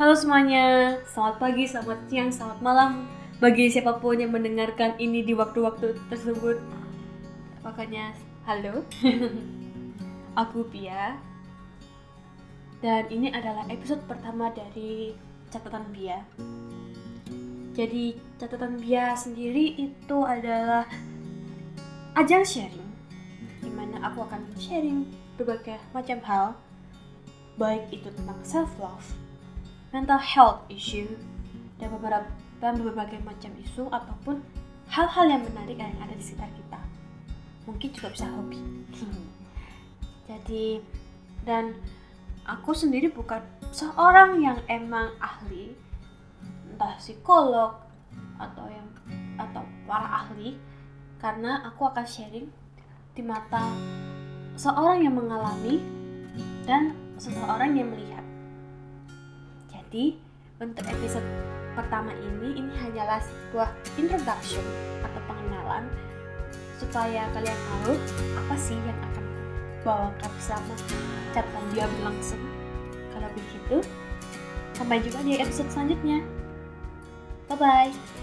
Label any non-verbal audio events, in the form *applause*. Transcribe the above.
Halo semuanya, selamat pagi, selamat siang, selamat malam bagi siapa pun yang mendengarkan ini di waktu-waktu tersebut. Pokoknya, halo. *laughs* Aku Pia. Dan ini adalah episode pertama dari catatan Bia. Jadi, catatan Bia sendiri itu adalah ajang sharing di mana aku akan sharing berbagai macam hal baik itu tentang self love, mental health issue, dan beberapa dan berbagai macam isu ataupun hal-hal yang menarik yang ada di sekitar kita. Mungkin juga bisa hobi. Jadi dan aku sendiri bukan seorang yang emang ahli entah psikolog atau yang atau para ahli karena aku akan sharing di mata seorang yang mengalami dan seseorang yang melihat. Jadi, untuk episode pertama ini ini hanyalah sebuah introduction atau pengenalan supaya kalian tahu apa sih yang akan bawakan bersama catatan dia berlangsung. Kalau begitu, sampai jumpa di episode selanjutnya. Bye bye.